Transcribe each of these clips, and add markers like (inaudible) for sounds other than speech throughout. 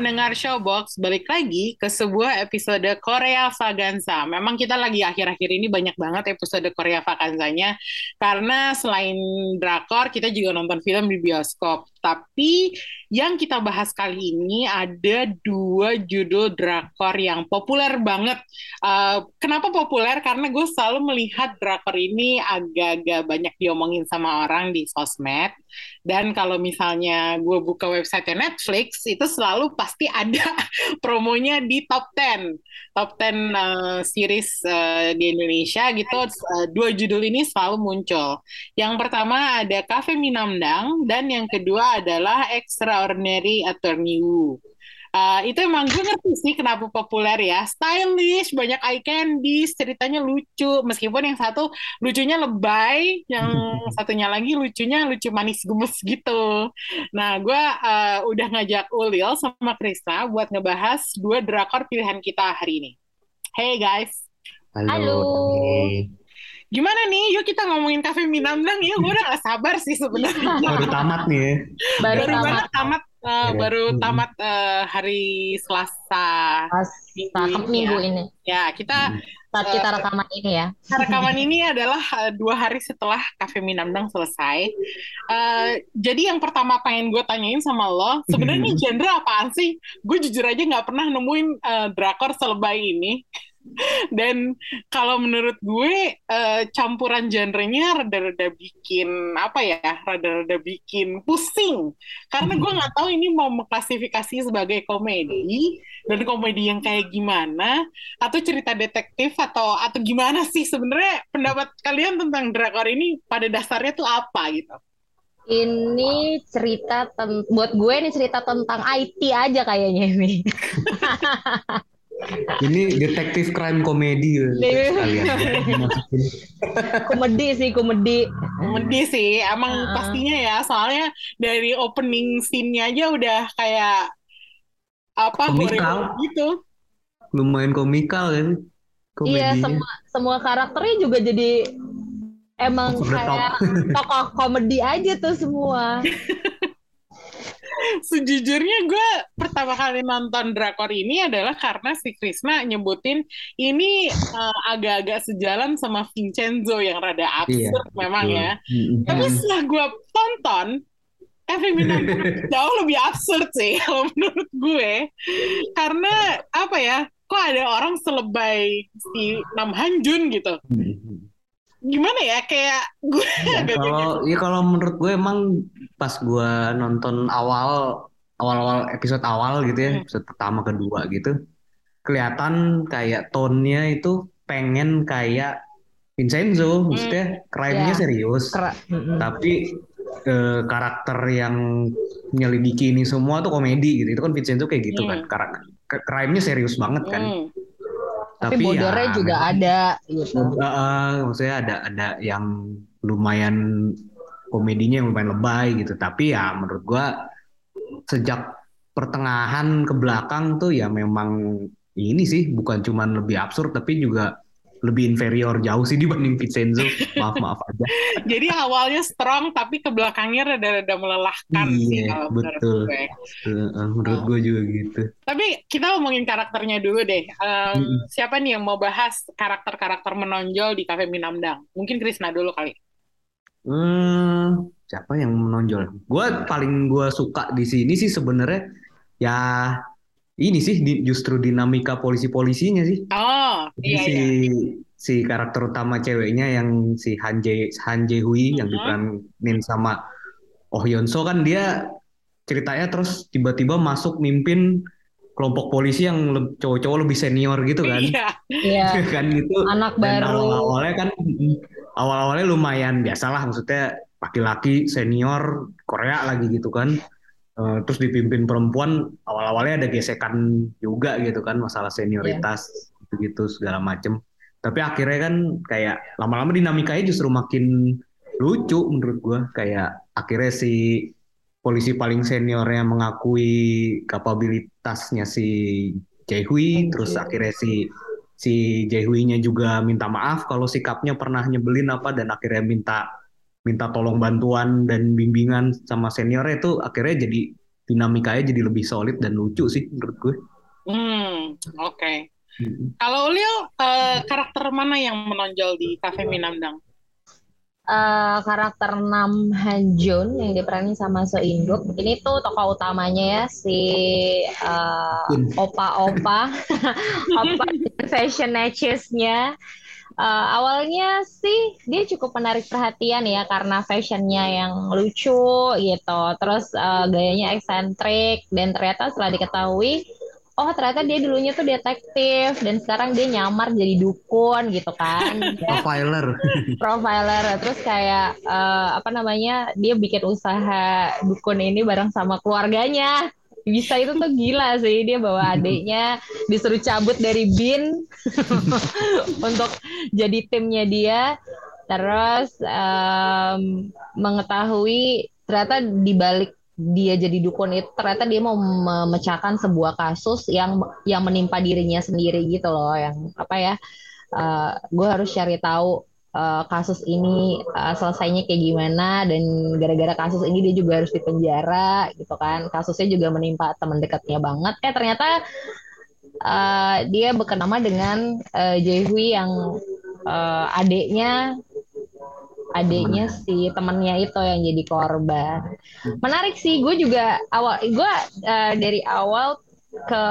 Pendengar Showbox, balik lagi ke sebuah episode Korea Vaganza. Memang kita lagi akhir-akhir ini banyak banget episode Korea Vaganzanya, karena selain drakor, kita juga nonton film di bioskop. Tapi yang kita bahas kali ini ada dua judul drakor yang populer banget. Uh, kenapa populer? Karena gue selalu melihat drakor ini agak-agak banyak diomongin sama orang di sosmed. Dan kalau misalnya gue buka website Netflix, itu selalu pasti ada (laughs) promonya di top 10. Top 10 uh, series uh, di Indonesia gitu, uh, dua judul ini selalu muncul. Yang pertama ada Cafe Minamdang, dan yang kedua adalah Extraordinary Attorney Woo. Uh, itu emang gue ngerti sih kenapa populer ya stylish banyak eye candy ceritanya lucu meskipun yang satu lucunya lebay yang (laughs) satunya lagi lucunya lucu manis gemes gitu nah gue uh, udah ngajak Ulil sama Krista buat ngebahas dua drakor pilihan kita hari ini hey guys Halo. Halo. Gimana nih? Yuk kita ngomongin Cafe Minamdang ya. Gue udah gak sabar sih sebenarnya. (laughs) Baru tamat nih ya. Baru, baru tamat tamat uh, baru Hmm. tamat uh, hari Selasa pas minggu ini minggu ya. ini Ya, kita saat kita rekaman ini ya. rekaman ini adalah uh, dua hari setelah Cafe Minamdang selesai. Uh, jadi yang pertama pengen gue tanyain sama lo, sebenarnya ini genre apaan sih? Gue jujur aja nggak pernah nemuin uh, drakor selebay ini. (laughs) (laughs) Dan kalau menurut gue uh, campuran genrenya rada-rada bikin apa ya, rada-rada bikin pusing. Karena gue nggak tahu ini mau mengklasifikasi sebagai komedi dan komedi yang kayak gimana atau cerita detektif atau atau gimana sih sebenarnya pendapat kalian tentang drakor ini pada dasarnya tuh apa gitu? Ini cerita buat gue ini cerita tentang IT aja kayaknya ini. (laughs) Ini detektif crime komedi ya, Iya. Masukin. (laughs) komedi sih komedi. Komedi sih, emang Ah. pastinya ya, soalnya dari opening scene-nya aja udah kayak apa Komikal. gitu. Lumayan komikal kan Iya komedinya. semua semua karakternya juga jadi emang kayak tokoh komedi aja tuh semua. (laughs) Sejujurnya gue pertama kali nonton drakor ini adalah karena si Krisna nyebutin ini uh, agak-agak sejalan sama Vincenzo yang rada Iya, absurd memang betul. ya. Mm-mm. Tapi setelah gue tonton, Minamdang (laughs) jauh lebih absurd sih kalau menurut gue. Karena apa ya, kok ada orang selebay si Nam Hanjun gitu. Gimana ya, kayak gue Ya, (laughs) kalau ya kalau menurut gue emang pas gue nonton awal awal-awal episode awal gitu ya Hmm. episode pertama kedua gitu kelihatan kayak tone-nya itu pengen kayak Vincenzo maksudnya crime-nya Ya. serius Kera- tapi eh, karakter yang menyelidiki ini semua tuh komedi gitu itu kan Vincenzo kayak gitu Hmm. kan karakter crime-nya serius banget kan Hmm. Tapi, tapi bodornya ya juga memang- ada gitu. Eh, eh, maksudnya ada ada yang lumayan komedinya yang lumayan lebay gitu tapi ya menurut gua sejak pertengahan ke belakang tuh ya memang ini sih bukan cuman lebih absurd tapi juga lebih inferior jauh sih dibanding Vincenzo maaf maaf aja (laughs) Jadi awalnya strong, tapi ke belakangnya rada-rada melelahkan sih Iya, kalau menurut betul. gue. Menurut gua juga gitu Tapi kita ngomongin karakternya dulu deh. Mm-mm. Siapa nih yang mau bahas karakter-karakter menonjol di Cafe Minamdang? Mungkin Krisna dulu kali. Hmm, siapa yang menonjol? Gua paling gua suka di sini sih sebenarnya ya ini sih di- justru dinamika polisi-polisinya sih. Oh, Jadi iya si iya. si karakter utama ceweknya yang si Han Jae Han Jae Hui yang Mhm. diperanin sama Oh Yeon So kan dia ceritanya terus tiba-tiba masuk mimpin kelompok polisi yang le- cowok-cowok lebih senior gitu kan. Iya. Iya. (laughs) kan gitu. Anak Dan baru. awal-awalnya kan awal-awalnya lumayan biasalah maksudnya laki-laki senior Korea lagi gitu kan. Eh, terus dipimpin perempuan awal-awalnya ada gesekan juga gitu kan masalah senioritas gitu segala macem. Tapi akhirnya kan kayak lama-lama dinamikanya justru makin lucu menurut gue kayak akhirnya si polisi paling seniornya mengakui kapabilitasnya si Jaehui terus akhirnya si si Jaehui-nya juga minta maaf kalau sikapnya pernah nyebelin apa dan akhirnya minta minta tolong bantuan dan bimbingan sama seniornya itu akhirnya jadi dinamikanya jadi lebih solid dan lucu sih menurut gue. Hmm, oke. Hmm. Kalau Leo, uh, karakter mana yang menonjol di Cafe Minamdang? Uh, karakter Nam Han Jun yang diperanin sama So Induk. Ini tuh tokoh utamanya ya si uh, opa-opa, (laughs) opa fashion natchez-nya. Uh, awalnya sih dia cukup menarik perhatian ya karena fashionnya yang lucu gitu, terus uh, gayanya eksentrik dan ternyata setelah diketahui oh ternyata dia dulunya tuh detektif dan sekarang dia nyamar jadi dukun gitu kan. (laughs) Profiler. Profiler terus kayak uh, apa namanya dia bikin usaha dukun ini bareng sama keluarganya. Bisa itu tuh gila sih dia bawa (laughs) adiknya disuruh cabut dari bin (laughs) untuk jadi timnya dia. Terus um, mengetahui ternyata di balik dia jadi dukun itu ternyata dia mau memecahkan sebuah kasus yang yang menimpa dirinya sendiri gitu loh yang apa ya uh, eh, gue harus cari tahu uh, kasus ini uh, selesainya kayak gimana dan gara-gara kasus ini dia juga harus dipenjara gitu kan. Kasusnya juga menimpa teman dekatnya banget. Eh ternyata uh, dia berkenama dengan uh, Jaehui yang uh, adiknya adiknya si temennya itu yang jadi korban. Menarik sih, gue juga awal gue uh, dari awal ke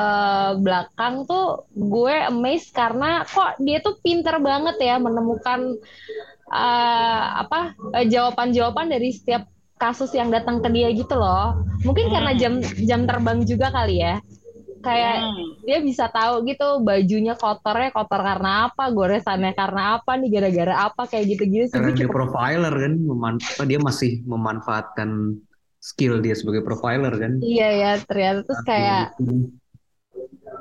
belakang tuh gue amazed karena kok dia tuh pinter banget ya menemukan uh, apa uh, jawaban-jawaban dari setiap kasus yang datang ke dia gitu loh. Mungkin karena hmm. jam jam terbang juga kali ya kayak hmm. dia bisa tahu gitu bajunya kotornya kotor karena apa goresannya karena apa nih gara-gara apa kayak gitu-gitu sih. Karena dia cukup... profiler kan memanfaat dia masih memanfaatkan skill dia sebagai profiler kan. Iya ya ternyata terus kayak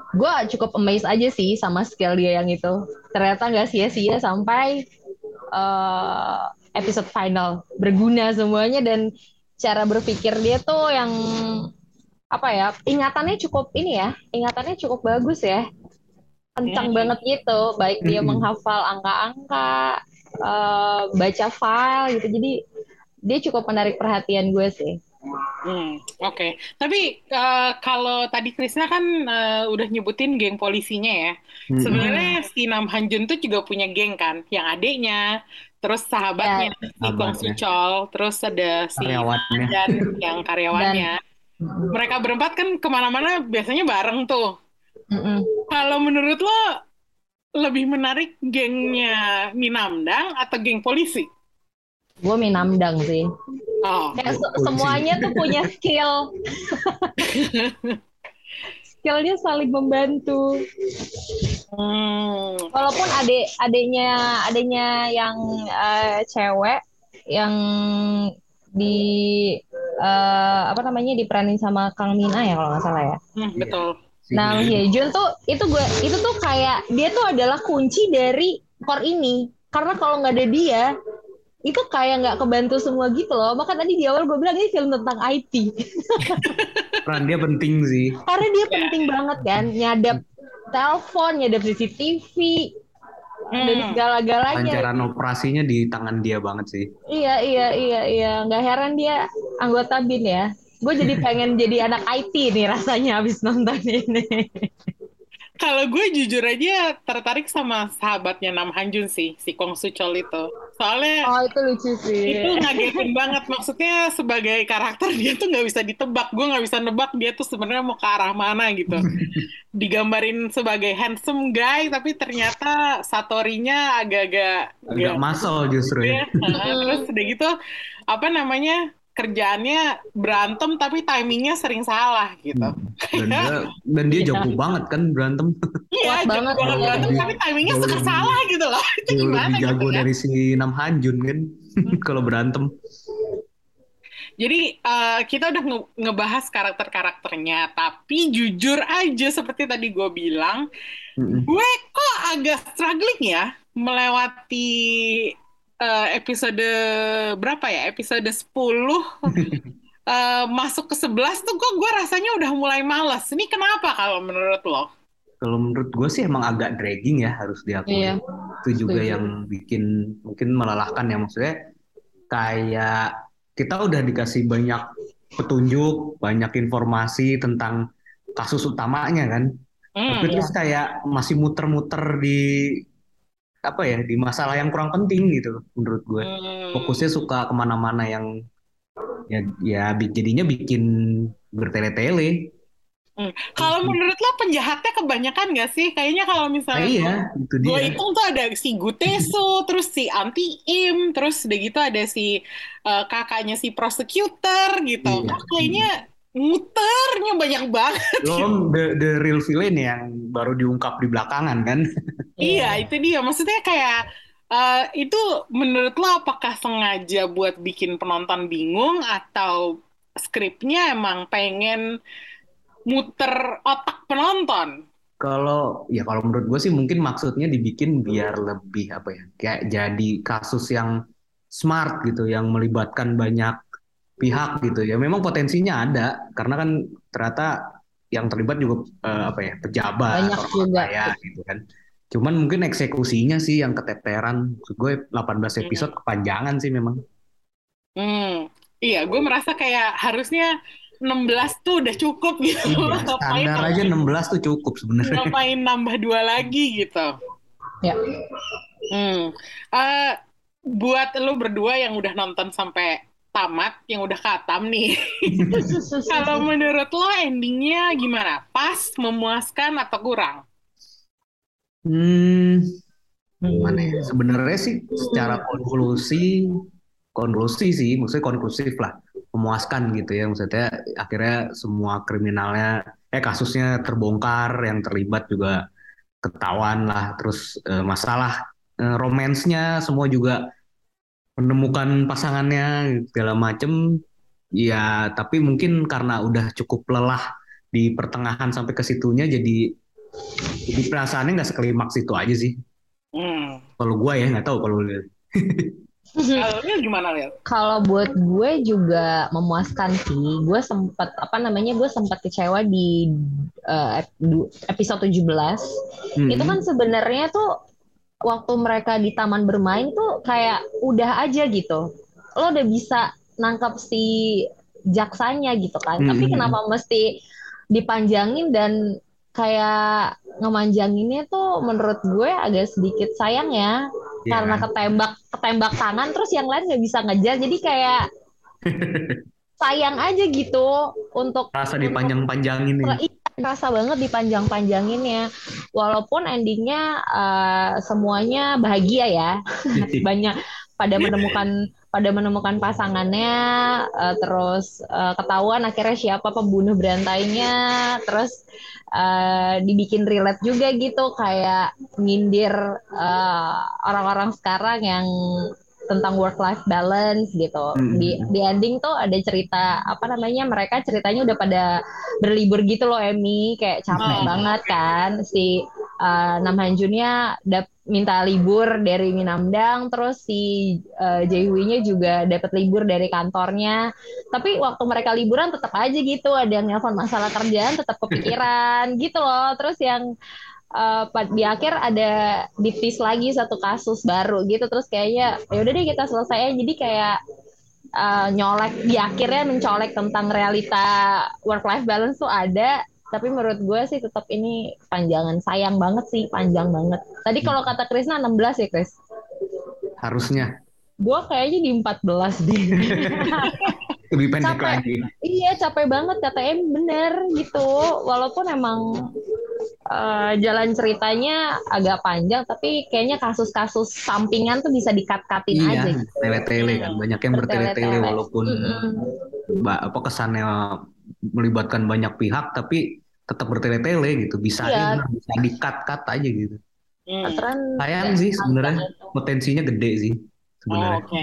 gue cukup amazed aja sih sama skill dia yang itu. Ternyata nggak sia-sia sampai uh, episode final. Berguna semuanya dan cara berpikir dia tuh yang apa ya ingatannya cukup ini ya ingatannya cukup bagus ya kencang hmm. banget gitu baik dia hmm. menghafal angka-angka uh, baca file gitu jadi dia cukup menarik perhatian gue sih Hmm, Oke, okay. tapi uh, kalau tadi Krisna kan uh, udah nyebutin geng polisinya ya. Hmm. Sebenarnya si Nam Hanjun tuh juga punya geng kan, yang adiknya, terus sahabatnya yeah. si Gong Suchol, terus ada si dan yang karyawannya. Mereka berempat kan ke mana-mana biasanya bareng tuh. Mm-mm. Kalau menurut lo lebih menarik gengnya Minamdang atau geng polisi? Gue Minamdang sih. Oh. Kayak se- semuanya tuh punya skill. (laughs) Skillnya saling membantu. Hmm. Walaupun adik adiknya adiknya yang uh, cewek yang di uh, apa namanya diperanin sama Kang Mina ya kalau nggak salah ya. Hmm, betul. Nah, Jun tuh itu gue itu tuh kayak dia tuh adalah kunci dari core ini. Karena kalau nggak ada dia, itu kayak nggak kebantu semua gitu loh. Maka tadi di awal gue bilang ini film tentang IT. (laughs) Peran dia penting sih. Karena dia yeah. penting banget kan, nyadap telepon, nyadap CCTV, hmm. dari segala-galanya. Lancaran operasinya di tangan dia banget sih. Iya iya iya iya, nggak heran dia anggota bin ya. Gue jadi pengen jadi anak IT nih rasanya habis nonton ini. (laughs) Kalau gue jujur aja tertarik sama sahabatnya Nam Hanjun sih, si Kong Suchol itu. Soalnya Oh, itu lucu sih. Itu ngagetin banget. Maksudnya sebagai karakter dia tuh nggak bisa ditebak. Gue nggak bisa nebak dia tuh sebenarnya mau ke arah mana gitu. (laughs) Digambarin sebagai handsome guy, tapi ternyata Satorinya agak-agak agak masal justru ya. Terus udah gitu apa namanya kerjaannya berantem tapi timingnya sering salah gitu. Hmm. Dan dia, dan dia (laughs) jago banget kan berantem. Iya, jago banget, banget berantem tapi timingnya suka salah gitu loh. (laughs) Itu gimana lebih jago gitu, dari si Nam Hanjun kan hmm. (laughs) kalau berantem. Jadi uh, kita udah nge ngebahas karakter-karakternya, tapi jujur aja seperti tadi gue bilang, mm -hmm. gue kok agak struggling ya melewati eh, episode berapa ya? Episode 10 (laughs) eh, masuk ke 11 tuh gue gue rasanya udah mulai males. Ini kenapa kalau menurut lo? Kalau menurut gue sih emang agak dragging ya harus diakui. Iya, Itu juga setuju. yang bikin mungkin melelahkan ya maksudnya kayak kita udah dikasih banyak petunjuk, banyak informasi tentang kasus utamanya kan. Hmm, Tapi Iya. terus kayak masih muter-muter di apa ya di masalah yang kurang penting gitu menurut gue. hmm. Fokusnya suka ke mana-mana yang ya ya jadinya bikin bertele-tele. Hmm. Kalau menurut lo penjahatnya kebanyakan nggak sih? Kayaknya kalau Nah, misalnya iya, itu gue dia. hitung tuh ada si Guteso, (laughs) terus si Anti Im, terus udah gitu ada si eh, kakaknya si prosecutor gitu. Iya. Kayaknya muternya banyak banget. Belum the, the real villain yang baru diungkap di belakangan kan. (laughs) Iya, itu dia. Maksudnya kayak eh, itu menurut lo apakah sengaja buat bikin penonton bingung atau skripnya emang pengen muter otak penonton? Kalau ya kalau menurut gue sih mungkin maksudnya dibikin biar lebih apa ya kayak jadi kasus yang smart gitu, yang melibatkan banyak pihak gitu ya. Memang potensinya ada karena kan ternyata yang terlibat juga eh, apa ya pejabat, Banyak juga. kaya gitu kan. Cuman mungkin eksekusinya sih yang keteteran. Maksud gue 18 episode kepanjangan sih memang. Hmm, iya, gue merasa kayak harusnya 16 tuh udah cukup gitu. Iya, (laughs) standar aja 16 tuh cukup sebenarnya. ngapain nambah dua lagi gitu. Ya. Hmm. Eh, buat lo berdua yang udah nonton sampai tamat, yang udah katam nih, (laughs) kalau menurut lo endingnya gimana? Pas, memuaskan, atau kurang? Hmm, gimana ya? Sebenarnya sih secara konklusi, konklusi sih, maksudnya konklusif lah, memuaskan gitu ya. Maksudnya akhirnya semua kriminalnya, eh kasusnya terbongkar, yang terlibat juga ketahuan lah. Terus eh, masalah eh, romansnya semua juga menemukan pasangannya segala macem. Ya, tapi mungkin karena udah cukup lelah di pertengahan sampai ke situnya, jadi jadi perasaannya nggak seklimaks itu aja sih. Hmm. Kalau gue ya nggak tahu kalau lo (laughs) gimana, Lil? Kalau buat gue juga memuaskan sih. Gue sempat apa namanya? Gue sempat kecewa di eh, du- episode 17. Hmm. Itu kan sebenarnya tuh waktu mereka di taman bermain tuh kayak udah aja gitu. Lo udah bisa nangkap si jaksanya gitu kan. Tapi Hmm. kenapa mesti dipanjangin dan kayak ngemanjanginnya tuh menurut gue agak sedikit sayang ya Iya. karena ketembak ketembak tangan terus yang lain nggak bisa ngejar jadi kayak (laughs) sayang aja gitu untuk rasa dipanjang-panjangin nih. Iya, rasa banget dipanjang-panjanginnya. Walaupun endingnya eh, semuanya bahagia ya. (laughs) Banyak pada menemukan pada menemukan pasangannya eh, terus eh, ketahuan akhirnya siapa pembunuh berantainya terus eh, dibikin relate juga gitu kayak nyindir eh, orang-orang sekarang yang tentang work life balance gitu. Hmm. di di ending tuh ada cerita apa namanya mereka ceritanya udah pada berlibur gitu loh Emmy kayak capek Oh. banget kan. Si uh, Nam Hanjunnya dap- minta libur dari Minamdang. Terus si uh, Jaehoe-nya juga dapat libur dari kantornya. Tapi waktu mereka liburan tetap aja gitu. Ada yang nelpon masalah kerjaan tetap kepikiran (laughs) gitu loh. Terus yang uh, di akhir ada ditis lagi satu kasus baru gitu terus kayaknya ya udah deh kita selesai jadi kayak uh, nyolek di akhirnya mencolek tentang realita work life balance tuh ada tapi menurut gue sih tetap ini panjangan. Sayang banget sih panjang banget. Tadi kalau kata Krisna 16 ya Kris? Harusnya. Gue kayaknya di 14 deh (laughs) lebih pendek Capek. lagi. iya capek banget kata Em bener gitu walaupun emang uh, jalan ceritanya agak panjang tapi kayaknya kasus-kasus sampingan tuh bisa dikat-katin Iya, aja gitu. tele-tele kan. Banyak yang bertele-tele walaupun Mm-mm. ba- apa kesannya melibatkan banyak pihak tapi tetap bertele-tele gitu. Bisa Iya. bisa di-cut-cut aja gitu. Hmm. Sayang sih sebenarnya potensinya gede sih Oh, sebenarnya. Oke.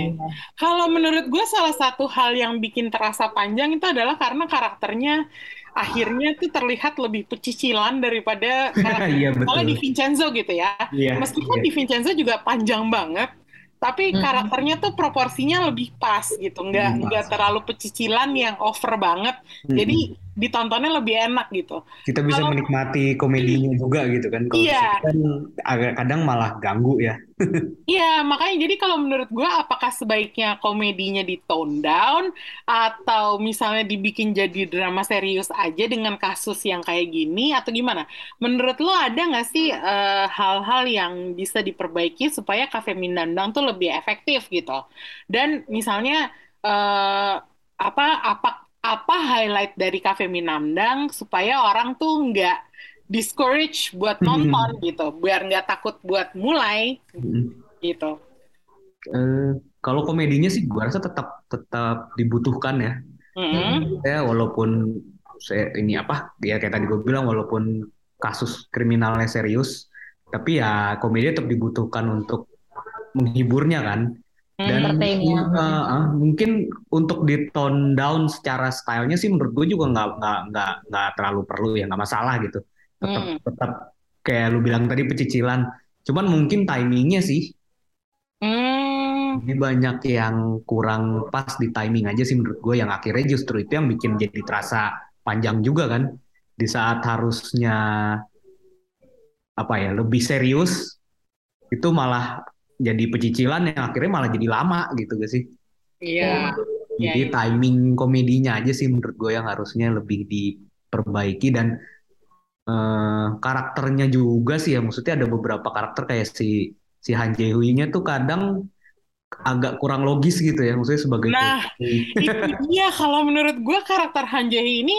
Kalau menurut gue salah satu hal yang bikin terasa panjang itu adalah karena karakternya akhirnya tuh terlihat lebih pecicilan daripada (laughs) karakter Iya di Vincenzo gitu ya. Iya. Meskipun iya. di Vincenzo juga panjang banget, tapi karakternya tuh proporsinya lebih pas gitu, nggak Hmm, nggak terlalu pecicilan yang over banget. Hmm. Jadi ditontonnya lebih enak gitu. kita bisa Kalau- menikmati komedinya juga gitu kan. Kalau Iya. kan agak kadang malah ganggu ya. (laughs) Iya, makanya jadi kalau menurut gua apakah sebaiknya komedinya di tone down atau misalnya dibikin jadi drama serius aja dengan kasus yang kayak gini atau gimana? Menurut lo ada nggak sih eh, hal-hal yang bisa diperbaiki supaya Cafe Minandang tuh lebih efektif gitu? Dan misalnya eh, apa apa apa highlight dari Cafe Minandang supaya orang tuh nggak discourage buat Hmm. nonton gitu, biar nggak takut buat mulai Mm. gitu. Eh, kalau komedinya sih gua rasa tetap tetap dibutuhkan ya. Mm-mm. Ya walaupun saya ini apa ya kayak tadi gue bilang walaupun kasus kriminalnya serius, tapi ya komedi tetap dibutuhkan untuk menghiburnya kan. Dan Entertain ya. mungkin, eh, mungkin untuk di tone down secara stylenya sih menurut gue juga nggak nggak nggak nggak terlalu perlu ya nggak masalah gitu. Tetap Hmm. tetap kayak lu bilang tadi pecicilan. Cuman mungkin timingnya sih Hmm. ini banyak yang kurang pas di timing aja sih menurut gue yang akhirnya justru itu yang bikin jadi terasa panjang juga kan di saat harusnya apa ya lebih serius itu malah jadi pecicilan yang akhirnya malah jadi lama gitu gak sih? Iya. Iya, jadi timing komedinya aja sih menurut gue yang harusnya lebih diperbaiki dan eh, karakternya juga sih ya. Maksudnya ada beberapa karakter kayak si si Han Jae Hui-nya tuh kadang agak kurang logis gitu ya. Maksudnya sebagai Nah, itu dia. Kalau menurut gue karakter Han Jae ini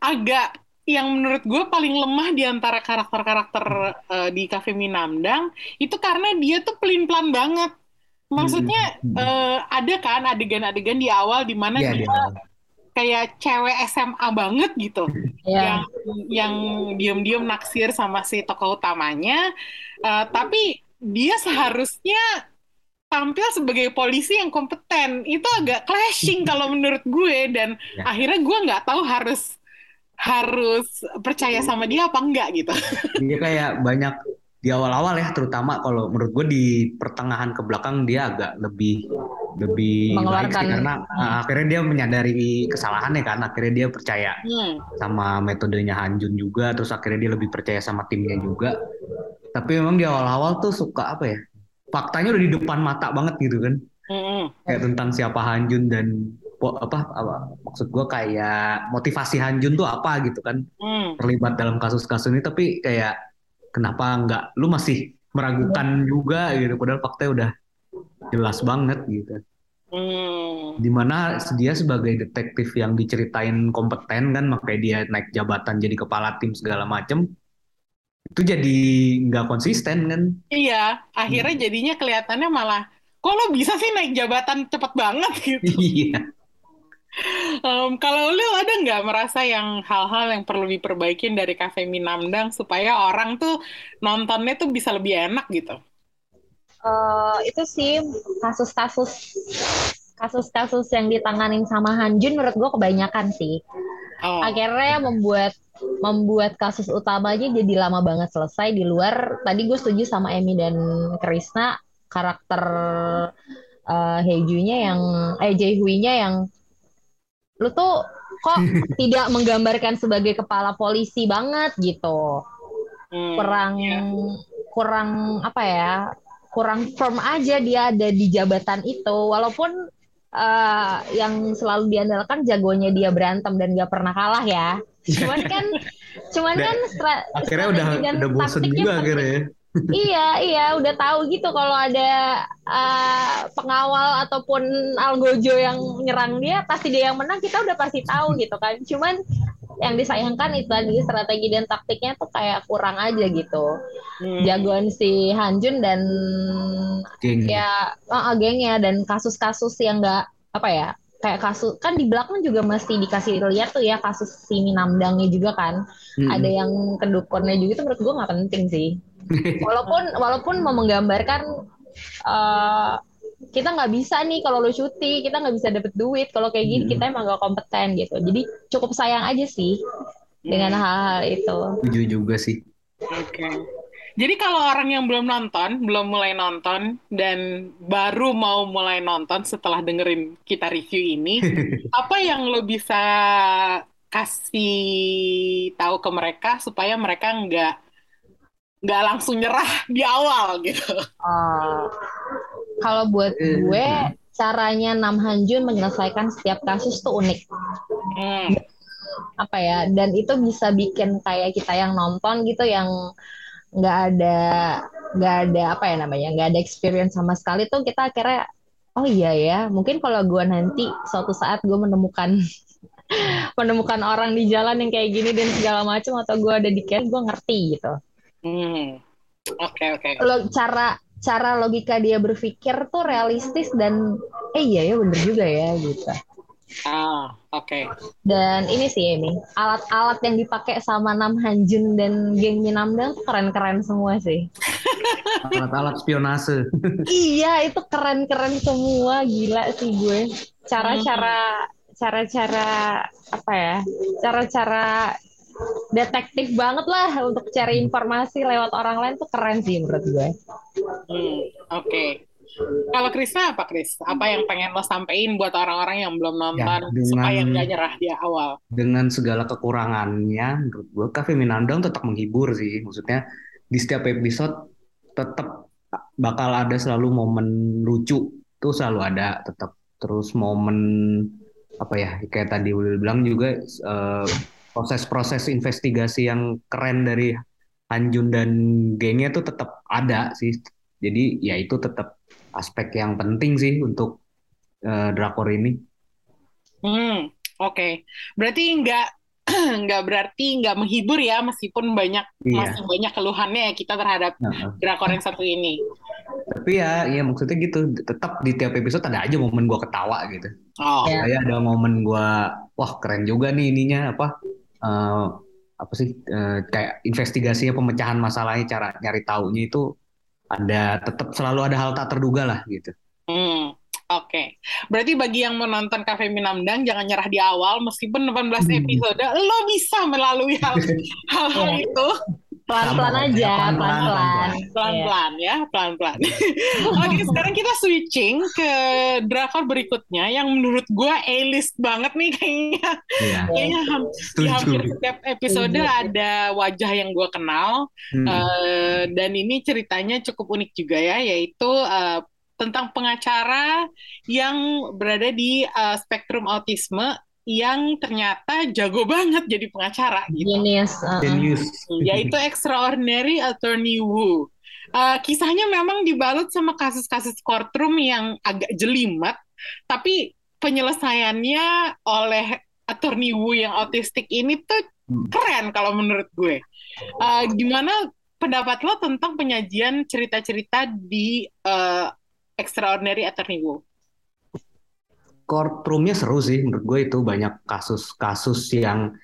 agak yang menurut gue paling lemah di antara karakter-karakter eh, di Cafe Minamdang itu karena dia tuh pelin-pelan banget. Maksudnya Hmm. eh, ada kan adegan-adegan di awal di mana Iya, dia kayak cewek SMA banget gitu. Ya. yang yang diem-diem naksir sama si tokoh utamanya, Eh, tapi dia seharusnya tampil sebagai polisi yang kompeten. Itu agak clashing kalau menurut gue dan Ya. akhirnya gue nggak tahu harus harus percaya sama dia apa enggak gitu. dia kayak banyak di awal-awal ya terutama kalau menurut gue di pertengahan ke belakang dia agak lebih lebih baik sih karena uh, akhirnya dia menyadari kesalahannya kan akhirnya dia percaya Hmm. sama metodenya Hanjun juga terus akhirnya dia lebih percaya sama timnya juga tapi memang di awal-awal tuh suka apa ya faktanya udah di depan mata banget gitu kan Mm-mm. kayak tentang siapa Hanjun dan apa, apa maksud gue kayak motivasi Hanjun tuh apa gitu kan Hmm. terlibat dalam kasus-kasus ini tapi kayak kenapa nggak lu masih meragukan juga gitu padahal faktanya udah jelas banget gitu Hmm. di mana dia sebagai detektif yang diceritain kompeten kan makanya dia naik jabatan jadi kepala tim segala macem itu jadi nggak konsisten kan Iya, akhirnya jadinya kelihatannya malah kok lo bisa sih naik jabatan cepet banget (laughs) gitu. iya Em, kalau lu ada nggak merasa yang hal-hal yang perlu diperbaikin dari Cafe Minamdang supaya orang tuh nontonnya tuh bisa lebih enak gitu? Eh, itu sih kasus-kasus kasus-kasus yang ditanganin sama Hanjun menurut gue kebanyakan sih. Oh, Akhirnya membuat membuat kasus utamanya jadi lama banget selesai di luar. Tadi gue setuju sama Emi dan Krisna karakter eh Hejunya yang eh Jaehui-nya yang lu tuh kok (laughs) tidak menggambarkan sebagai kepala polisi banget gitu. hmm, kurang iya. kurang apa ya kurang firm aja dia ada di jabatan itu walaupun eh, yang selalu diandalkan jagonya dia berantem dan gak pernah kalah ya (laughs) cuman kan cuman Dan kan stra- akhirnya udah udah bosen taktiknya juga akhirnya ya. Iya iya udah tahu gitu kalau ada eh, pengawal ataupun algojo yang nyerang dia pasti dia yang menang kita udah pasti tahu gitu kan cuman yang disayangkan itu tadi strategi dan taktiknya tuh kayak kurang aja gitu Hmm. jagoan si Hanjun dan Geng. ya uh, gengnya dan kasus-kasus yang nggak apa ya kayak kasus kan di belakang juga masih dikasih lihat tuh ya kasus si Minamdangnya juga kan Mm-mm. ada yang kedukunnya juga itu menurut gue nggak penting sih walaupun walaupun mau menggambarkan eh, kita nggak bisa nih kalau lo cuti kita nggak bisa dapet duit kalau kayak gini Hmm. kita emang nggak kompeten gitu jadi cukup sayang aja sih dengan Hmm. hal-hal itu Setuju juga sih Oke. Jadi kalau orang yang belum nonton, belum mulai nonton, dan baru mau mulai nonton setelah dengerin kita review ini, (laughs) apa yang lo bisa kasih tahu ke mereka supaya mereka nggak nggak langsung nyerah di awal gitu? Oh, kalau buat gue, caranya Nam Hanjun menyelesaikan setiap kasus tuh unik. Hmm. Apa ya? Dan itu bisa bikin kayak kita yang nonton gitu yang nggak ada nggak ada apa ya namanya nggak ada experience sama sekali tuh kita akhirnya oh iya ya mungkin kalau gue nanti suatu saat gue menemukan (laughs) menemukan orang di jalan yang kayak gini dan segala macam atau gue ada di camp gue ngerti gitu. Hmm. Oke oke. Lo cara cara logika dia berpikir tuh realistis dan eh iya ya bener juga ya gitu. Ah, oke. Dan ini sih ini alat-alat yang dipakai sama Nam Hanjun dan geng Minamdang keren-keren semua sih. (laughs) Alat-alat spionase. (laughs) iya, itu keren-keren semua, gila sih gue. Cara-cara cara-cara apa ya? Cara-cara detektif banget lah untuk cari informasi lewat orang lain tuh keren sih menurut gue. Hmm, oke. Kalau Krisna apa Kris? Apa yang pengen lo sampein buat orang-orang yang belum nonton Ya, dengan- supaya nggak nyerah di awal? Dengan segala kekurangannya, menurut gue Cafe Minandang tetap menghibur sih. Maksudnya di setiap episode tetap bakal ada selalu momen lucu tuh selalu ada tetap terus momen apa ya kayak tadi udah bilang juga eh, proses-proses investigasi yang keren dari Hanjun dan gengnya tuh tetap ada sih. Jadi ya itu tetap aspek yang penting sih untuk eh, drakor ini. Hmm, oke. Berarti nggak (clears throat) nggak berarti nggak menghibur ya meskipun banyak Iya. masih banyak keluhannya ya kita terhadap Heeh. drakor yang satu ini. Tapi ya, ya maksudnya gitu. Tetap di tiap episode ada aja momen gua ketawa gitu. Oh, Ya. Kayak ada momen gua, wah keren juga nih ininya apa? Eh, apa sih? eh, kayak investigasinya pemecahan masalahnya, cara nyari taunya itu ada tetap selalu ada hal tak terduga lah gitu. hmm, oke. Berarti bagi yang menonton Cafe Minamdang jangan nyerah di awal meskipun 18 Hmm. episode lo bisa melalui hal (laughs) hal-hal Iya. itu Pelan-pelan aja, ya, pelan-pelan, pelan-pelan. Pelan-pelan ya, pelan-pelan. (laughs) Oke, sekarang kita switching ke drakor berikutnya yang menurut gue A-list banget nih kayaknya. Iya, Kayaknya ham- di setuju. hampir setiap episode ada wajah yang gue kenal Hmm. Eh, dan ini ceritanya cukup unik juga ya, yaitu eh, tentang pengacara yang berada di eh, spektrum autisme yang ternyata jago banget jadi pengacara gitu. Genius. uh-uh. Genius. Yaitu Extraordinary Attorney Wu. Eh, kisahnya memang dibalut sama kasus-kasus courtroom yang agak jelimet, tapi penyelesaiannya oleh Attorney Wu yang autistik ini tuh Hmm. keren kalau menurut gue. Eh, gimana pendapat lo tentang penyajian cerita-cerita di eh, Extraordinary Attorney Wu? Courtroomnya seru sih menurut gue itu banyak kasus-kasus yang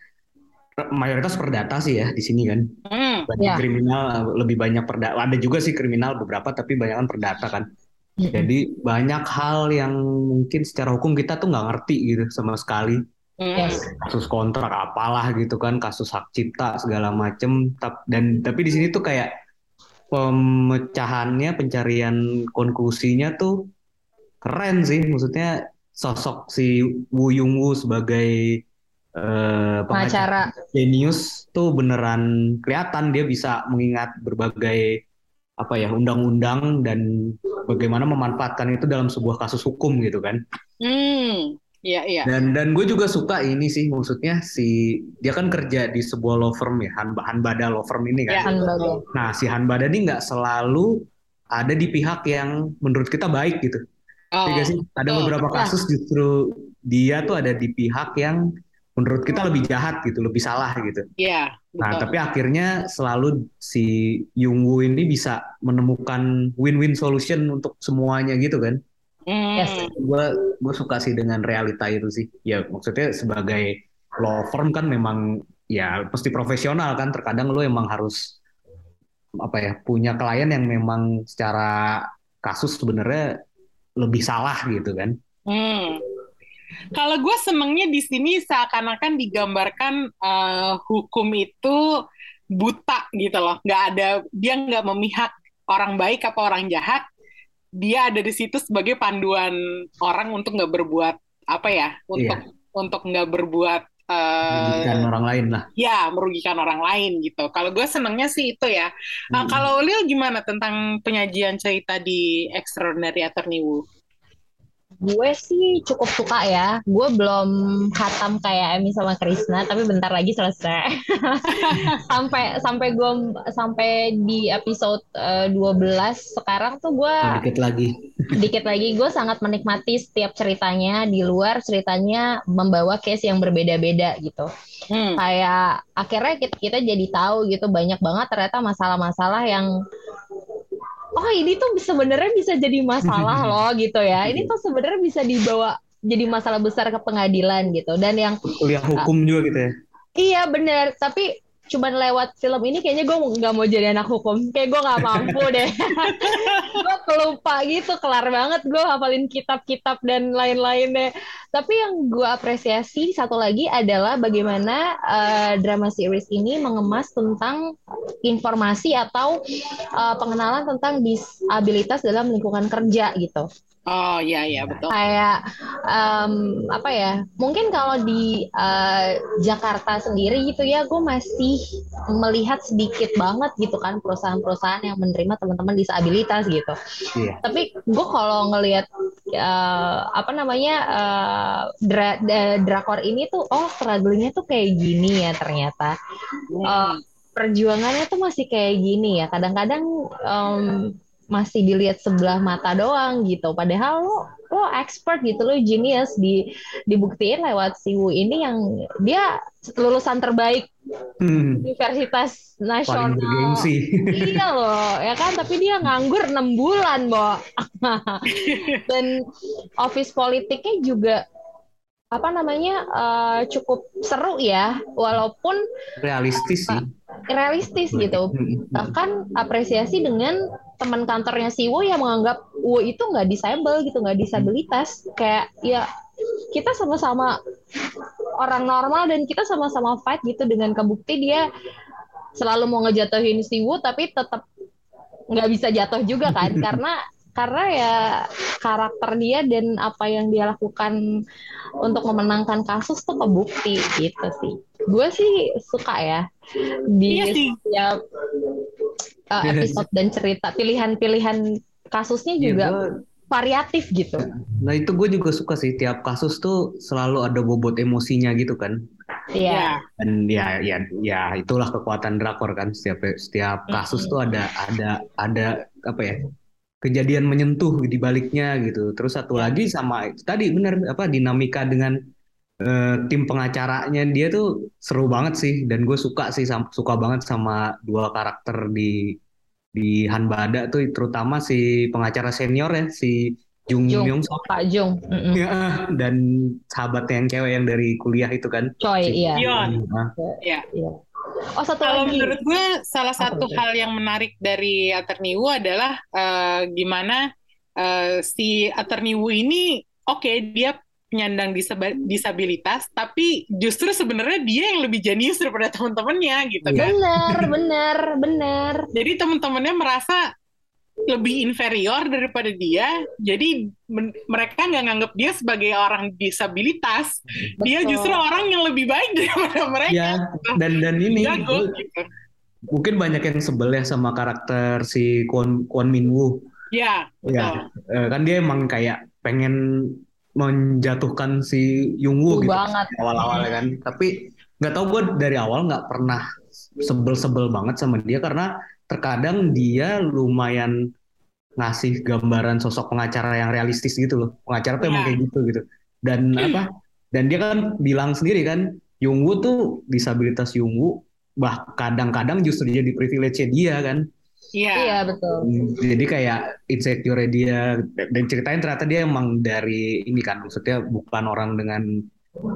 mayoritas perdata sih ya di sini kan. Hmm, Banyak Ya. kriminal lebih banyak perdata. Ada juga sih kriminal beberapa tapi banyak kan perdata kan. Mm-mm. Jadi banyak hal yang mungkin secara hukum kita tuh nggak ngerti gitu sama sekali. hmm, Yes. Kasus kontrak apalah gitu kan, kasus hak cipta segala macem. Dan tapi di sini tuh kayak pemecahannya, pencarian konklusinya tuh keren sih. Maksudnya sosok si Wu Yung Woo sebagai eh, pengacara. Genius tuh beneran kelihatan dia bisa mengingat berbagai apa ya undang-undang dan bagaimana memanfaatkan itu dalam sebuah kasus hukum gitu kan. hmm, iya iya. Dan dan gue juga suka ini sih maksudnya si dia kan kerja di sebuah law firm ya Han, Hanbada law firm ini Ya, kan. Hanbada. betul. Nah si Hanbada ini nggak selalu ada di pihak yang menurut kita baik gitu. Oh, Iya nggak sih? Ada betul, beberapa betul. kasus justru dia tuh ada di pihak yang menurut kita lebih jahat gitu, lebih salah gitu. Iya, Nah, betul. tapi akhirnya selalu si Yung Woo ini bisa menemukan win-win solution untuk semuanya gitu kan. Hmm, Yes. Gue gue suka sih dengan realita itu sih. Ya maksudnya sebagai law firm kan memang ya pasti profesional kan. Terkadang lo emang harus apa ya punya klien yang memang secara kasus sebenarnya lebih salah gitu kan. Hmm. Kalau gue senengnya di sini seakan-akan digambarkan eh, hukum itu buta gitu loh nggak ada dia nggak memihak orang baik apa orang jahat dia ada di situ sebagai panduan orang untuk nggak berbuat apa ya untuk Iya. untuk nggak berbuat eh, Merugikan orang lain lah. ya merugikan orang lain gitu. Kalau gue senengnya sih itu ya. Nah, Mm. kalau Lil gimana tentang penyajian cerita di Extraordinary Attorney Wu? Gue sih cukup suka ya. Gue belum khatam kayak Emi sama Krisna, tapi bentar lagi selesai. (laughs) sampai sampai gue sampai di episode eh, 12 sekarang tuh gue Sedikit lagi. dikit lagi gue sangat menikmati setiap ceritanya di luar ceritanya membawa case yang berbeda-beda gitu. Hmm. Kayak akhirnya kita, kita jadi tahu gitu banyak banget ternyata masalah-masalah yang oh ini tuh sebenarnya bisa jadi masalah (laughs) loh gitu ya. Ini tuh sebenarnya bisa dibawa jadi masalah besar ke pengadilan gitu. Dan yang Kuliah hukum juga gitu ya. iya bener, tapi cuman lewat film ini kayaknya gue nggak mau jadi anak hukum. Kayak gue nggak mampu (laughs) deh. gue kelupa gitu, kelar banget gue hafalin kitab-kitab dan lain-lain deh. Tapi yang gue apresiasi satu lagi adalah bagaimana eh, drama series ini mengemas tentang informasi atau eh, pengenalan tentang disabilitas dalam lingkungan kerja gitu. Oh iya iya betul. Kayak em, apa ya? Mungkin kalau di eh, Jakarta sendiri gitu ya, gue masih melihat sedikit banget gitu kan perusahaan-perusahaan yang menerima teman-teman disabilitas gitu. Iya. Tapi gue kalau ngelihat eh, apa namanya eh, dra- da- drakor ini tuh, oh strugglingnya tuh kayak gini ya ternyata. Hmm. Perjuangannya tuh masih kayak gini ya. Kadang-kadang em, masih dilihat sebelah mata doang gitu. Padahal lo lo expert gitu, lo genius di dibuktiin lewat si Wu ini yang dia lulusan terbaik Hmm. Universitas Nasional. Iya loh, ya kan? Tapi dia nganggur enam bulan, Bo. (laughs) Dan office politiknya juga apa namanya eh, cukup seru ya, walaupun Realistis sih. realistis gitu. Hmm. Bahkan apresiasi dengan teman kantornya si Wo yang menganggap Wo itu nggak disable gitu, nggak disabilitas. Kayak ya kita sama-sama orang normal dan kita sama-sama fight gitu dengan kebukti dia selalu mau ngejatuhin si Wu tapi tetap nggak bisa jatuh juga kan (laughs) karena karena ya karakter dia dan apa yang dia lakukan untuk memenangkan kasus tuh kebukti gitu sih. Gue sih suka ya di Iya sih. setiap uh, (laughs) episode dan cerita pilihan-pilihan kasusnya Iya, juga gua- variatif gitu. Nah itu gue juga suka sih tiap kasus tuh selalu ada bobot emosinya gitu kan. Iya. Dan ya ya ya itulah kekuatan drakor kan setiap setiap kasus tuh ada ada ada apa ya kejadian menyentuh di baliknya gitu. Terus satu lagi sama itu tadi bener apa dinamika dengan eh, tim pengacaranya dia tuh seru banget sih dan gue suka sih suka banget sama dua karakter di di Hanbada tuh terutama si pengacara senior ya si Jung Jung. Myung Sok Pak Jung. Ya, dan sahabatnya yang cewek yang dari kuliah itu kan. Choi, Si- iya. Yon. Iya. Iya. Oh satu Kalau lagi. menurut gue salah satu hal yang menarik dari Attorney Wu adalah eh, gimana eh, si Attorney Wu ini oke dia penyandang disab- disabilitas tapi justru sebenarnya dia yang lebih jenius daripada teman-temannya gitu Iya. kan. Bener, bener, bener. Jadi teman-temannya merasa lebih inferior daripada dia. Jadi men- mereka nggak nganggap dia sebagai orang disabilitas. Dia Betul. justru orang yang lebih baik (laughs) daripada mereka. Ya, dan dan ini Jago gitu. mungkin banyak yang sebel ya sama karakter si Kwon Kwon Min Woo. Ya, betul. Ya, kan dia emang kayak pengen menjatuhkan si Yung Woo Tuh gitu banget. awal-awal kan. Tapi nggak tahu gue dari awal nggak pernah sebel-sebel banget sama dia karena terkadang dia lumayan ngasih gambaran sosok pengacara yang realistis gitu loh. Pengacara tuh emang Iya. kayak gitu gitu. Dan apa? Dan dia kan bilang sendiri kan, Yung Woo tuh disabilitas Yung Woo bah kadang-kadang justru jadi privilege dia kan. Iya. Iya, betul. Jadi kayak insecure dia dan ceritain ternyata dia emang dari ini kan maksudnya bukan orang dengan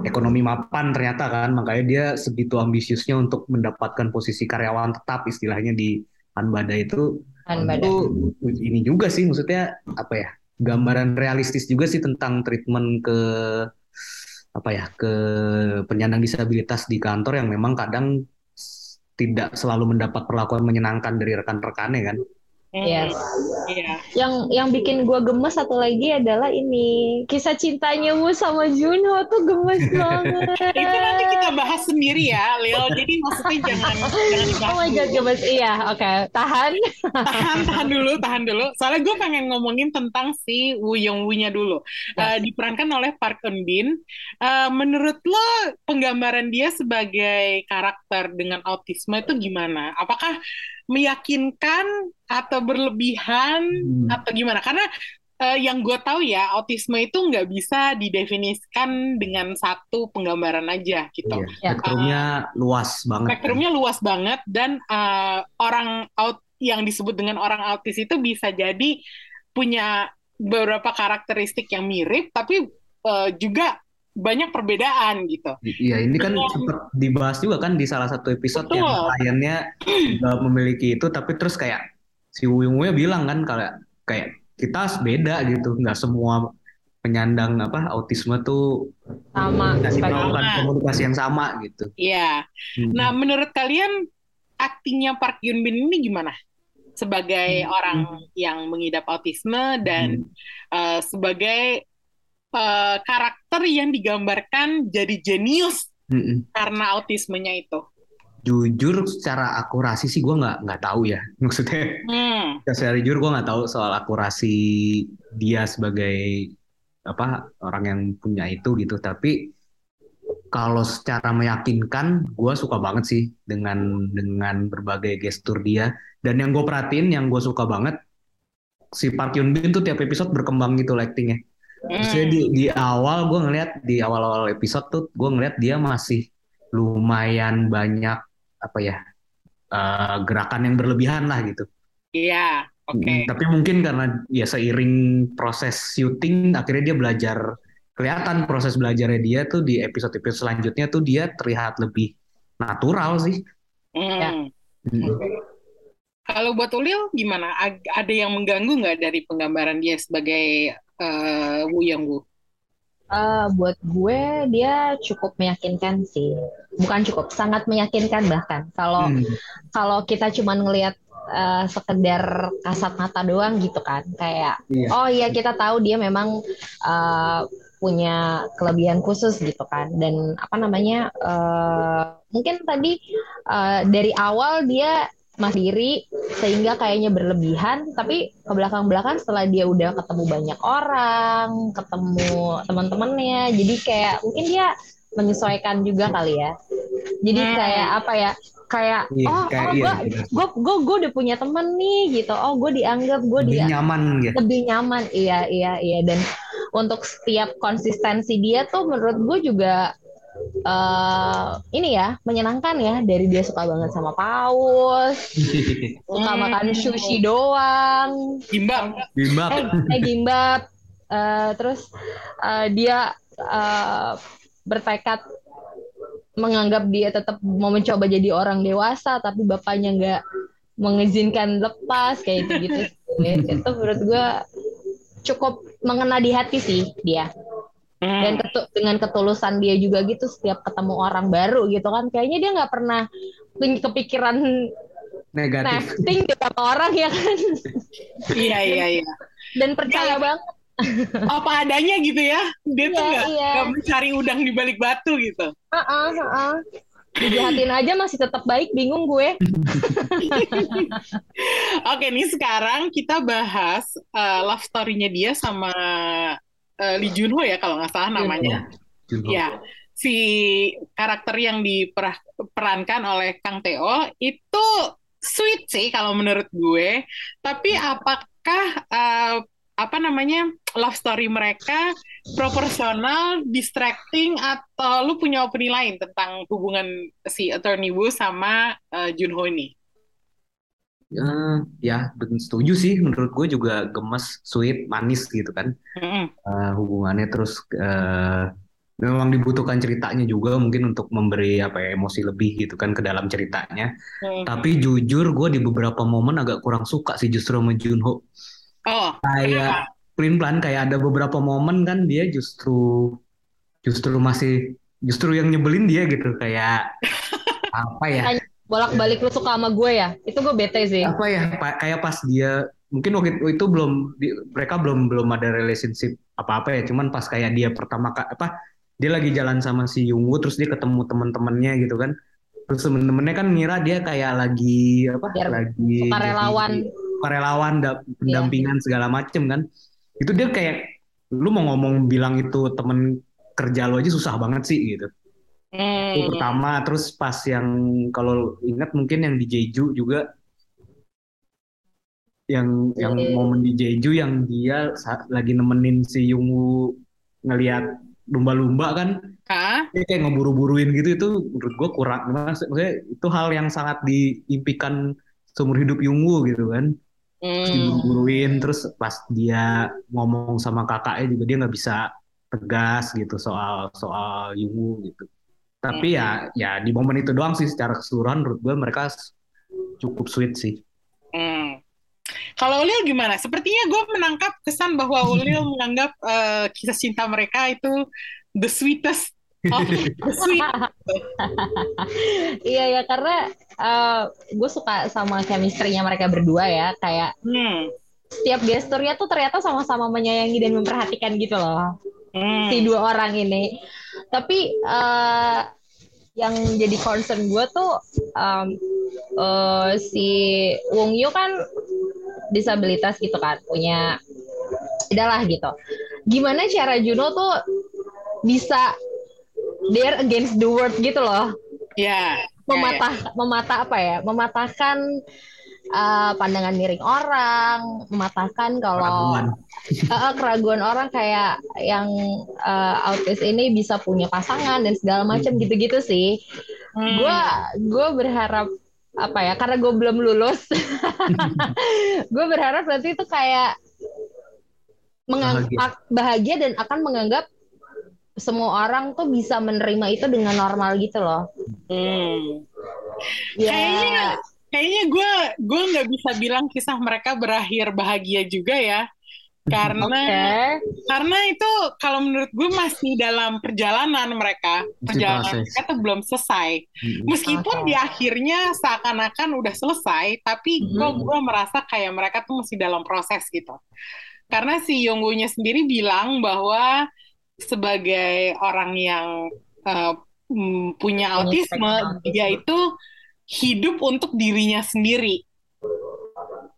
ekonomi mapan ternyata kan makanya dia segitu ambisiusnya untuk mendapatkan posisi karyawan tetap istilahnya di Hanbada itu Kan itu ini juga sih maksudnya apa ya gambaran realistis juga sih tentang treatment ke apa ya ke penyandang disabilitas di kantor yang memang kadang tidak selalu mendapat perlakuan menyenangkan dari rekan-rekannya kan. Yes. Iya. Yang yang bikin gue gemes satu lagi adalah ini kisah cintanya Mu sama Junho tuh gemes (laughs) banget. Itu nanti kita bahas sendiri ya, Leo. Jadi maksudnya jangan (laughs) jangan dibahas. Oh my god, gemes. Iya, oke. Tahan. tahan tahan dulu tahan dulu soalnya gue pengen ngomongin tentang si Woo Young Woo-nya dulu Ya. Eh, diperankan oleh Park Eun Bin Eh, menurut lo penggambaran dia sebagai karakter dengan autisme itu gimana apakah meyakinkan atau berlebihan Hmm. atau gimana karena eh, yang gue tahu ya autisme itu nggak bisa didefinisikan dengan satu penggambaran aja gitu Iya, Ya. spektrumnya luas banget. spektrumnya luas banget dan uh, orang out yang disebut dengan orang autis itu bisa jadi punya beberapa karakteristik yang mirip tapi uh, juga banyak perbedaan gitu. Iya, ini kan Betul. sempat dibahas juga kan di salah satu episode Betul. yang kliennya juga memiliki itu, tapi terus kayak si Wuyung Wuyung bilang kan kalau kayak kita beda gitu, nggak semua penyandang apa autisme tuh Sama. kasih Sama. melakukan komunikasi yang sama gitu. Iya. Hmm. Nah, menurut kalian aktingnya Park Yoon Bin ini gimana? Sebagai Hmm. orang yang mengidap autisme dan uh, sebagai uh, karakter yang digambarkan jadi jenius Mm-mm. karena autismenya itu. Jujur secara akurasi sih gue nggak nggak tahu ya, (laughs) maksudnya Hmm. secara jujur gue nggak tahu soal akurasi dia sebagai apa orang yang punya itu gitu tapi kalau secara meyakinkan gue suka banget sih dengan dengan berbagai gestur dia dan yang gue perhatiin yang gue suka banget si Park Hyun Bin tuh tiap episode berkembang gitu actingnya Maksudnya di, di awal gue ngeliat di awal-awal episode tuh gue ngeliat dia masih lumayan banyak apa ya eh, gerakan yang berlebihan lah gitu Iya, oke. Mm, Tapi mungkin karena ya seiring proses syuting akhirnya dia belajar kelihatan proses belajarnya dia tuh di episode-episode selanjutnya tuh dia terlihat lebih natural sih. Hmm. Ya. Mm. Kalau buat Ulil gimana? Ada yang mengganggu nggak dari penggambaran dia sebagai eh, Wu Yang Wu? Eh, buat gue dia cukup meyakinkan sih. Bukan cukup, sangat meyakinkan bahkan. Kalau Hmm. kalau kita cuma ngelihat eh, sekedar kasat mata doang gitu kan, kayak Iya. oh iya kita tahu dia memang eh, punya kelebihan khusus gitu kan. Dan apa namanya? eh, mungkin tadi eh, dari awal dia mandiri sehingga kayaknya berlebihan. Tapi ke belakang-belakang setelah dia udah ketemu banyak orang ketemu teman-temannya jadi kayak mungkin dia menyesuaikan juga kali ya. Jadi Hmm. kayak apa ya kayak Iya, oh kayak oh iya, gue gue gue udah punya temen nih gitu. Oh gue dianggap gue Lebih dia nyaman gitu. lebih nyaman. Iya iya iya. Dan untuk setiap konsistensi dia tuh menurut gue juga eh ini ya menyenangkan ya dari dia suka banget sama paus (laughs) suka Hmm. makan sushi doang Gimbal. Bimbab. eh, eh gimbap Eh, terus eh, dia eh, bertekad menganggap dia tetap mau mencoba jadi orang dewasa tapi bapaknya nggak mengizinkan lepas kayak gitu gitu (laughs) itu menurut gue cukup mengena di hati sih dia Hmm. dan ketu- dengan ketulusan dia juga gitu setiap ketemu orang baru gitu kan kayaknya dia nggak pernah kepikiran Negatif. nesting sama orang ya kan Iya, iya, iya. dan percaya banget Apa adanya gitu ya. Dia tuh Iya, nggak iya. nggak mencari udang di balik batu gitu. Heeh, heeh. Dijahatin aja masih tetap baik, bingung gue. (laughs) Oke, nih sekarang kita bahas eh, love story-nya dia sama eh, Lee Junho ya kalau nggak salah namanya. Junho. Ya, si karakter yang diperankan oleh Kang Teo itu sweet sih kalau menurut gue. Tapi apakah eh, apa namanya love story mereka proporsional, distracting, atau lu punya opini lain tentang hubungan si Attorney Wu sama eh, Junho ini? Eh, ya, ben- setuju sih. Menurut gue juga gemes, sweet, manis gitu kan. Mm-mm. Eh, hubungannya terus eh, memang dibutuhkan ceritanya juga mungkin untuk memberi apa ya emosi lebih gitu kan ke dalam ceritanya. Mm. Tapi jujur gue di beberapa momen agak kurang suka sih justru sama Junho. Oh, Kayak pelin-pelan kayak ada beberapa momen kan dia justru justru masih justru yang nyebelin dia gitu kayak (laughs) apa ya? Bolak-balik lu suka sama gue ya? Itu gue bete sih. Apa ya pa- kayak pas dia mungkin waktu itu, belum di- mereka belum belum ada relationship apa-apa ya. Cuman pas kayak dia pertama apa dia lagi jalan sama si Yungwoo terus dia ketemu teman-temannya gitu kan. Terus temen-temennya kan ngira dia kayak lagi apa Biar lagi sukarelawan. da- pendampingan segala macem kan. Itu dia kayak lu mau ngomong bilang itu temen kerja lo aja susah banget sih gitu itu Hmm. pertama terus pas yang kalau ingat mungkin yang di Jeju juga yang yang Iya. momen di Jeju yang dia lagi nemenin si Yungwoo ngelihat lumba-lumba kan Hah? dia kayak ngeburu-buruin gitu itu menurut gua kurang Maksud- maksudnya itu hal yang sangat diimpikan seumur hidup Yungwoo gitu kan Hmm. diburu-buruin terus pas dia ngomong sama kakaknya juga dia nggak bisa tegas gitu soal soal Yungwoo gitu tapi ya ya di momen itu doang sih secara keseluruhan menurut gue mereka cukup sweet sih Hmm. Kalau Ulil gimana? Sepertinya gue menangkap kesan bahwa Ulil (laughs) menganggap eh, kisah cinta mereka itu the sweetest of the sweet. (laughs) iya ya karena gue suka sama chemistry-nya mereka berdua ya kayak Hmm. Setiap gesturnya tuh ternyata sama-sama menyayangi dan memperhatikan gitu loh Hmm. si dua orang ini. Tapi eh, yang jadi concern gue tuh em, eh, si Wong Yu kan disabilitas gitu kan, punya adalah gitu. Gimana cara Juno tuh bisa dare against the world gitu loh, Ya. mematah mematah apa ya, mematahkan eh, pandangan miring orang, mematahkan kalau Keraguan. Eh, keraguan orang kayak yang eh, autis ini bisa punya pasangan dan segala macam gitu-gitu sih. Hmm. Gue gue berharap apa ya karena gue belum lulus, (laughs) gue berharap nanti itu kayak menganggap bahagia. bahagia dan akan menganggap semua orang tuh bisa menerima itu dengan normal gitu loh. Hmm. Ya, Kayaknya kayaknya gue gue nggak bisa bilang kisah mereka berakhir bahagia juga ya. Karena oke. karena itu kalau menurut gue masih dalam perjalanan mereka. Perjalanan mereka tuh belum selesai. Meskipun di akhirnya seakan-akan udah selesai, tapi gue Mhm. gue merasa kayak mereka tuh masih dalam proses gitu. Karena si Yonggunya sendiri bilang bahwa sebagai orang yang mm, punya autisme. dia itu hidup untuk dirinya sendiri.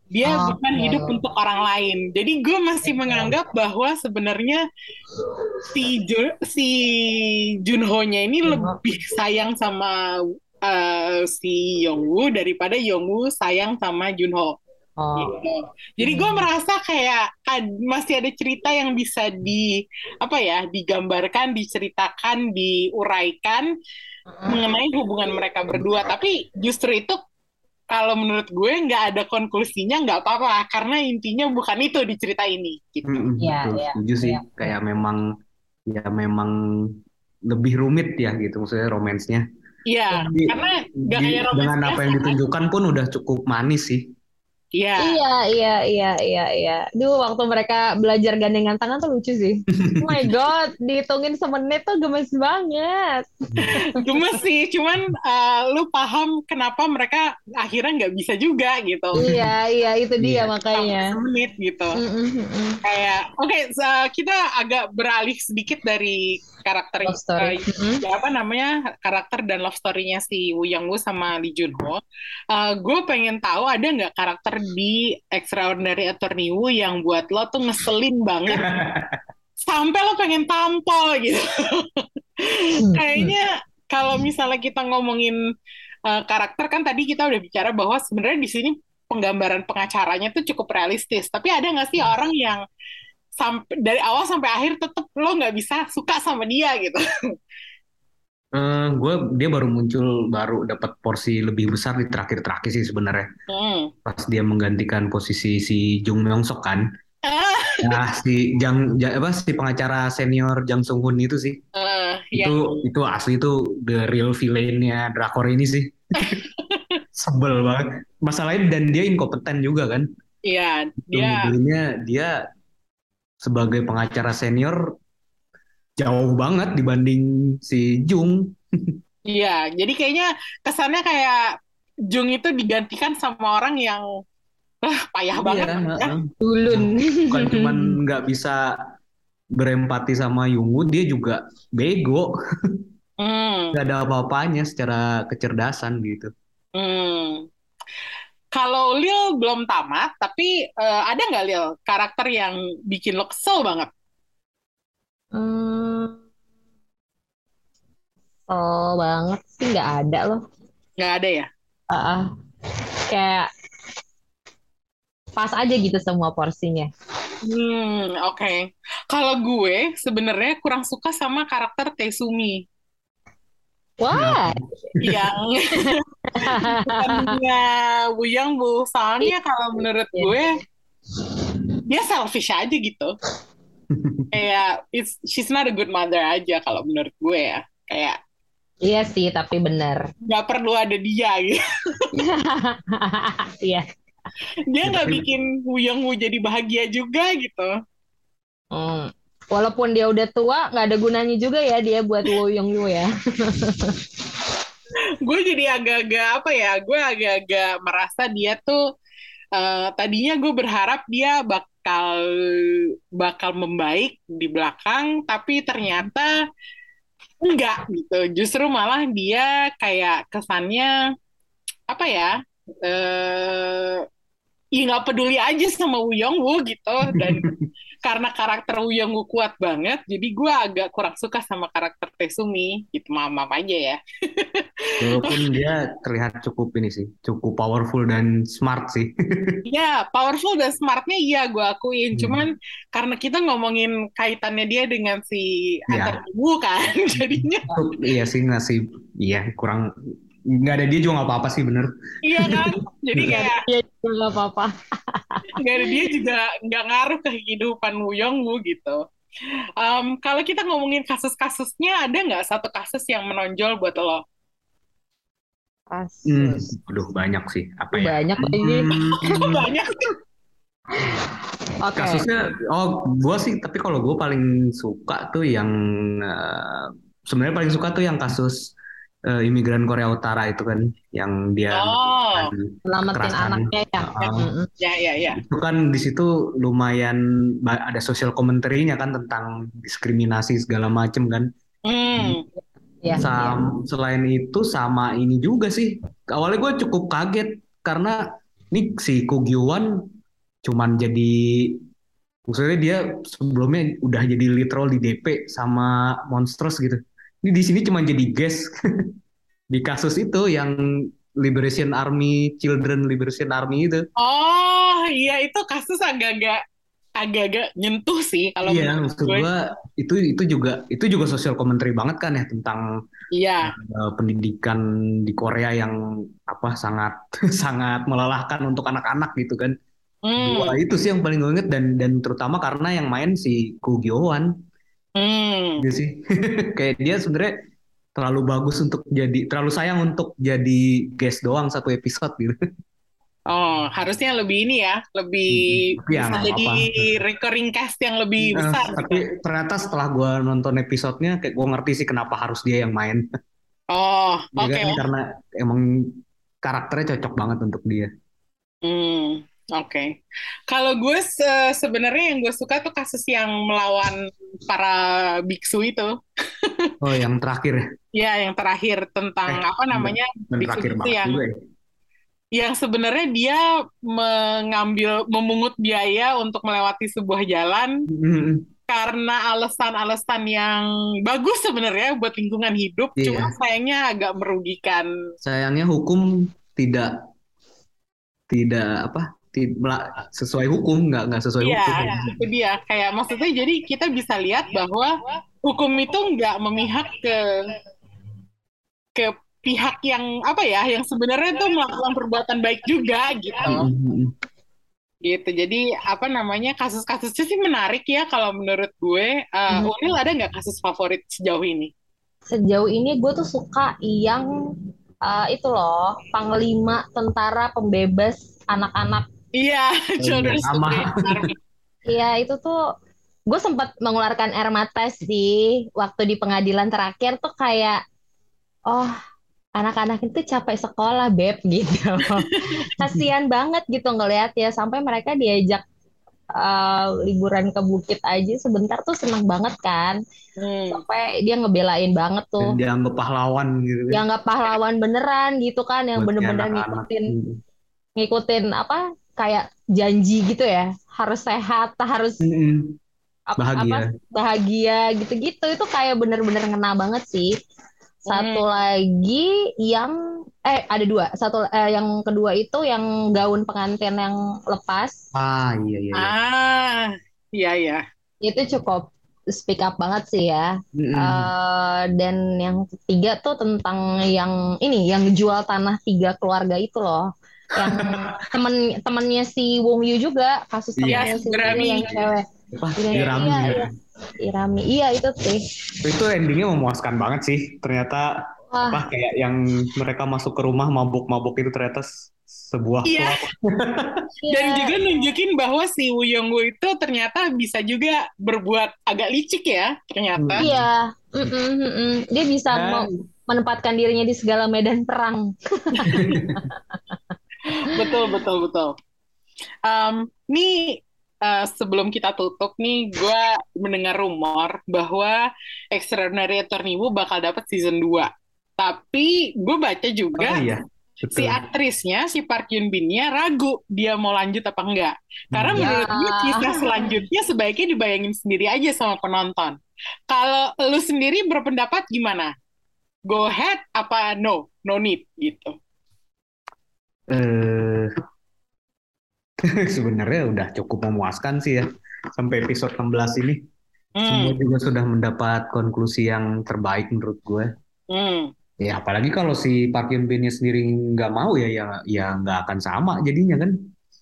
Dia Oke. bukan hidup untuk orang lain. Jadi gue masih menganggap bahwa sebenarnya si Ju- si Junho-nya ini Junho. lebih sayang sama eh, si Yongwoo daripada Yongwoo sayang sama Junho. Oh. Gitu. Jadi gue merasa kayak ad- masih ada cerita yang bisa di apa ya digambarkan, diceritakan, diuraikan mengenai hubungan mereka berdua. Tapi justru itu kalau menurut gue nggak ada konklusinya nggak apa-apa karena intinya bukan itu di cerita ini. Gitu. Mm-mm, Iya, betul, iya, setuju sih. iya. Kayak memang ya memang lebih rumit ya gitu maksudnya romansnya. Iya, karena nggak Di- kayak romance dengan apa yang biasa. ditunjukkan pun udah cukup manis sih. Iya. Iya, iya, iya, iya, iya. Duh, waktu mereka belajar gandengan tangan tuh lucu sih. Oh my (laughs) God, dihitungin semenit tuh gemes banget. (laughs) Gemes sih, cuman eh, lu paham kenapa mereka akhirnya nggak bisa juga gitu. Iya, iya, itu dia Iya. makanya. Sampai menit gitu. Mm, mm, mm, mm. Kayak, oke, so- kita agak beralih sedikit dari karakter Love story. eh, Mm, mm. ya apa namanya karakter dan love story-nya si Woo Young Woo sama Lee Jun Ho. gue pengen tahu ada nggak karakter di Extraordinary Attorney Woo yang buat lo tuh ngeselin banget (laughs) sampai lo pengen tampol gitu. Kayaknya kalau misalnya kita ngomongin uh, karakter kan tadi kita udah bicara bahwa sebenarnya di sini penggambaran pengacaranya tuh cukup realistis. Tapi ada nggak sih orang yang sampai dari awal sampai akhir tetap lo nggak bisa suka sama dia gitu? (laughs) Eh, gue dia baru muncul baru dapat porsi lebih besar di terakhir-terakhir sih sebenarnya. Hmm. Pas dia menggantikan posisi si Jung Myung Sok kan. Ah, (laughs) Nah, si Jang, Ja- apa si pengacara senior Jang Sung Hoon itu sih. ya. Itu itu asli itu the real villain-nya drakor ini sih. (laughs) Sebel banget. Masalahnya dan dia inkompeten juga kan. Iya, dia dia sebagai pengacara senior jauh banget dibanding si Jung. Iya, jadi kayaknya kesannya kayak Jung itu digantikan sama orang yang ah, payah banget Iya, ya. heeh. Dulun. bukan cuman nggak bisa berempati sama Yungwoo, dia juga bego, Hmm, nggak ada apa-apanya secara kecerdasan gitu. hmm. Kalau Lil belum tamat, tapi eh, ada nggak Lil karakter yang bikin lo kesel banget? Hmm, kesel banget sih nggak ada loh. Nggak ada ya? Ah, ah. kayak pas aja gitu semua porsinya. Hmm, oke. Kalau gue sebenarnya kurang suka sama karakter Taesumi Wah, yang bukannya Wuyang Bu. Soalnya kalau menurut Iya. gue dia selfish aja gitu. Kayak it's, she's not a good mother aja kalau menurut gue ya. Kayak iya sih tapi bener. nggak perlu ada dia gitu. (laughs) Iya. Dia Ya, nggak bikin Wuyang Bu jadi bahagia juga gitu. Hmm. Walaupun dia udah tua, nggak ada gunanya juga ya dia buat Young Woo ya. (laughs) gue jadi agak-agak apa ya gue agak-agak merasa dia tuh eh, tadinya gue berharap dia bakal bakal membaik di belakang tapi ternyata enggak gitu. Justru malah dia kayak kesannya apa ya eh ya nggak peduli aja sama Woo Young Woo gitu. Dan (laughs) karena karakter Young Woo kuat banget jadi gue agak kurang suka sama karakter Taesumi gitu maaf aja ya (laughs) Walaupun dia terlihat cukup ini sih, cukup powerful dan smart sih. (laughs) Ya, powerful dan smartnya iya gue akuin. Hmm. Cuman karena kita ngomongin kaitannya dia dengan si Ya. Antar Ibu kan, (laughs) jadinya Iya sih ngasih, iya kurang nggak ada dia juga nggak apa-apa sih bener. iya kan. Jadi kayak Iya juga nggak apa-apa. Nggak ada dia juga nggak ngaruh ke kehidupan Woo Young Woo gitu. Em, kalau kita ngomongin kasus-kasusnya, ada nggak satu kasus yang menonjol buat lo? Hmm, Kasus. aduh banyak sih. Apa ya? Banyak lagi. Hmm, (laughs) Banyak. Oke. kasusnya, oh gue sih, tapi kalau gue paling suka tuh yang eh, sebenarnya paling suka tuh yang kasus eh, imigran Korea Utara itu kan, yang dia Oh, Selamatin anaknya ya. Mm-mm. ya ya ya. itu kan di situ lumayan ada social commentary-nya kan tentang diskriminasi segala macem kan. Hmm. Iya. Sam- selain itu sama ini juga sih. Awalnya gue cukup kaget karena ini si Ko Gyu-won cuman jadi maksudnya dia sebelumnya udah jadi role di DP sama Monsters gitu. Ini di sini cuma jadi guest (laughs) di kasus itu yang Liberation Army, Children Liberation Army itu. Oh, iya itu kasus agak-agak agak-agak nyentuh sih kalau Iya, menurut maksud gue. gua itu itu juga itu juga social commentary banget kan ya tentang Iya. uh, pendidikan di Korea yang apa sangat (laughs) sangat melelahkan untuk anak-anak gitu kan. Hmm. Dua itu sih yang paling gue inget dan dan terutama karena yang main si Ko Gyo-won Hmm. gitu sih. (laughs) Kayak dia sebenarnya terlalu bagus untuk jadi terlalu sayang untuk jadi guest doang satu episode gitu. Oh, harusnya lebih ini ya, lebih Hmm, ya bisa nggak jadi apa-apa. recurring cast yang lebih Nah, besar. tapi ternyata setelah gue nonton episodenya kayak gue ngerti sih kenapa harus dia yang main. Oh, Ya oke. kan karena emang karakternya cocok banget untuk dia. Hmm, oke. Kalau gue se- sebenarnya yang gue suka tuh kasus yang melawan para biksu itu. (laughs) Oh, yang terakhir ya, Ya, yang terakhir tentang Eh, apa namanya? Biksu itu yang juga ya. yang sebenarnya dia mengambil memungut biaya untuk melewati sebuah jalan Mm, karena alasan-alasan yang bagus sebenarnya buat lingkungan hidup, Iya. cuma sayangnya agak merugikan. Sayangnya hukum tidak tidak apa sesuai hukum nggak nggak sesuai Iya, hukum. itu dia. Kayak maksudnya jadi kita bisa lihat bahwa hukum itu nggak memihak ke ke pihak yang apa ya, yang sebenarnya tuh melakukan perbuatan baik juga gitu. Mm, mm, mm. Gitu. Jadi apa namanya kasus-kasusnya sih menarik ya kalau menurut gue. Uh, Mhm. Unil ada nggak kasus favorit sejauh ini? Sejauh ini gue tuh suka yang eh, itu loh, panglima tentara pembebas anak-anak. Iya, Children's. Iya, itu tuh gue sempat mengeluarkan air mata sih waktu di pengadilan terakhir tuh kayak, oh anak-anak itu capek sekolah, Beb, (laughs) gitu. Kasihan banget gitu ngelihat ya, sampai mereka diajak uh, liburan ke bukit aja sebentar tuh seneng banget kan. Hmm. Sampai dia ngebelain banget tuh. Dan dianggap pahlawan gitu. Yang nggak pahlawan beneran gitu kan, yang bener-bener ngikutin ngikutin apa kayak janji gitu ya, harus sehat, harus Mm-mm. ap- Bahagia. apa bahagia gitu-gitu itu kayak bener-bener ngena banget sih. Satu lagi yang eh ada dua. Satu eh, yang kedua itu yang gaun pengantin yang lepas Ah iya iya. iya. Ah, iya ya. itu cukup speak up banget sih ya. Mm-mm. Eh, dan yang ketiga tuh tentang yang ini yang jual tanah tiga keluarga itu loh. Yang temen temennya si Wong Yu juga kasus Iya, temennya si. Yu yang cewek. Apa? Iya, Irami iya, ya. iya. Irami. Iya itu sih. Itu endingnya memuaskan banget sih. Ternyata Wah, apa kayak yang mereka masuk ke rumah mabuk-mabuk itu ternyata sebuah Iya. Dan iya. juga nunjukin bahwa si Woo itu ternyata bisa juga berbuat agak licik ya, ternyata. Iya, Mm-mm, mm-mm. Dia bisa Dan- mau menempatkan dirinya di segala medan perang. (laughs) Betul, betul, betul. Em, nih eh, sebelum kita tutup nih, gue mendengar rumor bahwa Extraordinary Attorney Woo bakal dapat season 2. Tapi gue baca juga Oh iya. si aktrisnya, si Park Yoon Bin-nya ragu dia mau lanjut apa enggak. Karena Hmm. menurut gue Ya. kisah selanjutnya sebaiknya dibayangin sendiri aja sama penonton. Kalau lu sendiri berpendapat gimana? Go ahead apa no? No need gitu. Eh (laughs) sebenarnya udah cukup memuaskan sih ya sampai episode 16 ini semua Hmm, juga sudah mendapat konklusi yang terbaik menurut gue hmm. ya apalagi kalau si Park Hyun Bin sendiri nggak mau ya ya ya nggak akan sama jadinya kan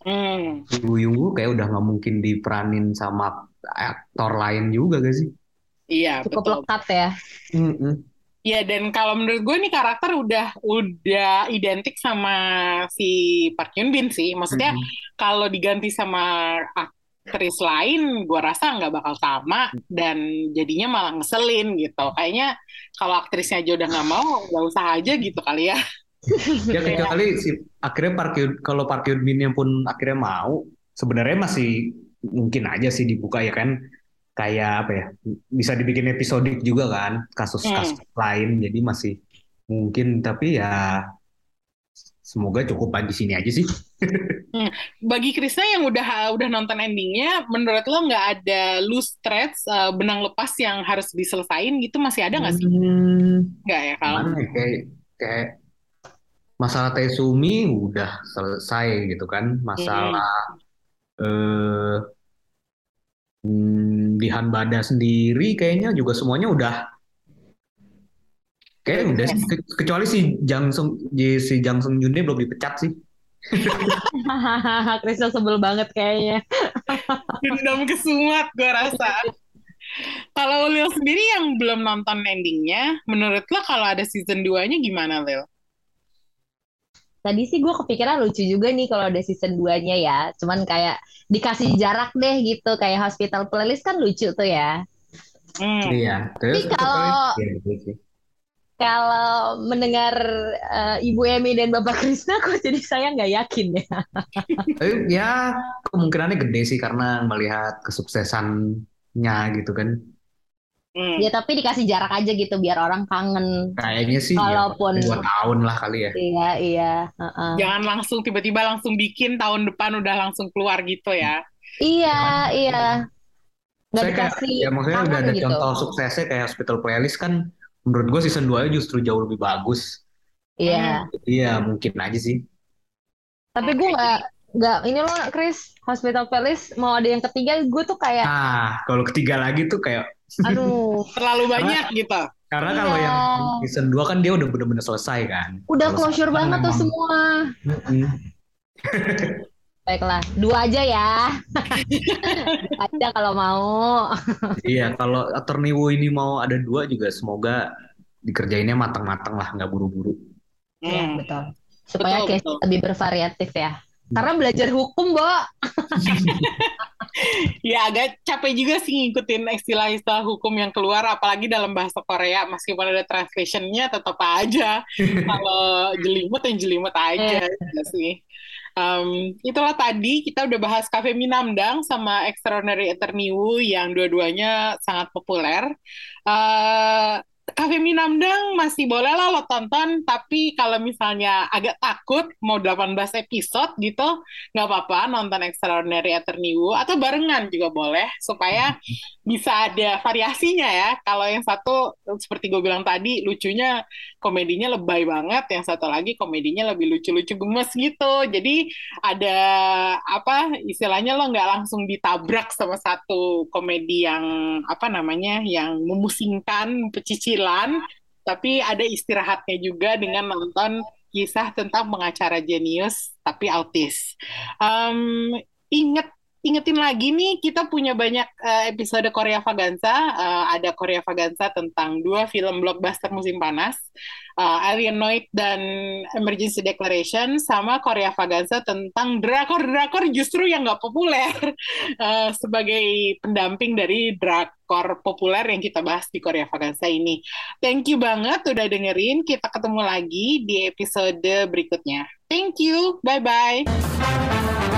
Hmm, Woo kayak udah nggak mungkin diperanin sama aktor lain juga gak sih iya Cukup betul. lekat ya. Mm-mm. Iya dan kalau menurut gue nih karakter udah udah identik sama si Park Hyun Bin sih. Maksudnya Mm-mm. kalau diganti sama aktris lain, gue rasa nggak bakal sama dan jadinya malah ngeselin gitu. Kayaknya kalau aktrisnya aja udah nggak mau, nggak usah aja gitu kali ya. (laughs) Ya kecuali si akhirnya Park Hyun, kalau Park Hyun Bin yang pun akhirnya mau, sebenarnya masih mungkin aja sih dibuka ya kan. Kayak apa ya? Bisa dibikin episodik juga kan, kasus-kasus lain. Jadi masih mungkin tapi ya semoga cukup di sini aja sih. (laughs) Bagi Krisna yang udah udah nonton endingnya, menurut lo nggak ada loose threads, eh, benang lepas yang harus diselesain gitu masih ada nggak sih? Hmm, Nggak ya kalau? ya? Kayak kayak masalah Taesumi udah selesai gitu kan. Masalah eh hmm, di Hanbada sendiri kayaknya juga semuanya udah kayak udah. Ke- kecuali si Jang Sung si Jang Sung Junnya belum dipecat sih. (laughs) Krisna sebel banget kayaknya. (laughs) Dendam kesumat gue rasa. Kalau Lil sendiri yang belum nonton endingnya, menurut lo kalau ada season 2-nya gimana Lil? Tadi sih gue kepikiran lucu juga nih kalau ada season 2-nya ya. Cuman kayak dikasih jarak deh gitu. Kayak Hospital Playlist kan lucu tuh ya. Hmm. Iya. Terus kalau- Iya, gitu. Kalau mendengar eh, Ibu Emi dan Bapak Krisna kok jadi saya nggak yakin ya. Tapi (laughs) ya kemungkinannya gede sih karena melihat kesuksesannya gitu kan. Hmm. Ya tapi dikasih jarak aja gitu biar orang kangen. Kayaknya sih ya, Walaupun dua tahun lah kali ya. iya iya. heeh. Jangan langsung tiba-tiba langsung bikin tahun depan udah langsung keluar gitu ya. Iya iya. Nggak Saya kayak, dikasih ya maksudnya udah ada gitu. contoh suksesnya kayak Hospital Playlist kan menurut gue season 2 justru jauh lebih bagus. Iya. Iya mungkin aja sih. Tapi gue nggak nggak ini loh Chris Hospital Playlist mau ada yang ketiga gue tuh kayak Nah kalau ketiga lagi tuh kayak aduh (laughs) Terlalu banyak gitu. karena Iya. kalau yang season 2 kan dia udah bener-bener selesai kan. udah Kalau closure banget tuh memang- semua. Mm-mm. (laughs) Baiklah, dua aja ya. (laughs) Ada kalau mau. Iya kalau Attorney Wu ini mau ada dua juga semoga dikerjainnya matang-matang lah nggak buru-buru. Ya, Hmm. betul. Supaya Betul, case betul. lebih bervariatif ya. Karena belajar hukum, Bo. (laughs) ya agak capek juga sih ngikutin istilah-istilah hukum yang keluar apalagi dalam bahasa Korea meskipun ada translationnya tetap aja. (laughs) Kalau jelimet yang jelimet aja ya sih. Um, itulah tadi kita udah bahas Cafe Minamdang sama Extraordinary Attorney Wu yang dua-duanya sangat populer. Uh, Cafe Minamdang masih boleh lah lo tonton, tapi kalau misalnya agak takut mau 18 episode gitu, nggak apa-apa nonton Extraordinary Attorney atau barengan juga boleh, supaya bisa ada variasinya ya. Kalau yang satu, seperti gue bilang tadi, lucunya komedinya lebay banget, yang satu lagi komedinya lebih lucu-lucu gemes gitu. Jadi ada apa istilahnya lo nggak langsung ditabrak sama satu komedi yang apa namanya, yang memusingkan, pecicilan cicilan, tapi ada istirahatnya juga dengan nonton kisah tentang pengacara jenius tapi autis. Um, inget ingetin lagi nih kita punya banyak uh, episode Korea Vaganza. Uh, ada Korea Vaganza tentang dua film blockbuster musim panas uh, Alienoid dan Emergency Declaration sama Korea Vaganza tentang drakor-drakor justru yang nggak populer uh, (laughs) sebagai pendamping dari drakor populer yang kita bahas di Korea Vaganza ini. Thank you banget udah dengerin. Kita ketemu lagi di episode berikutnya. Thank you. Bye-bye.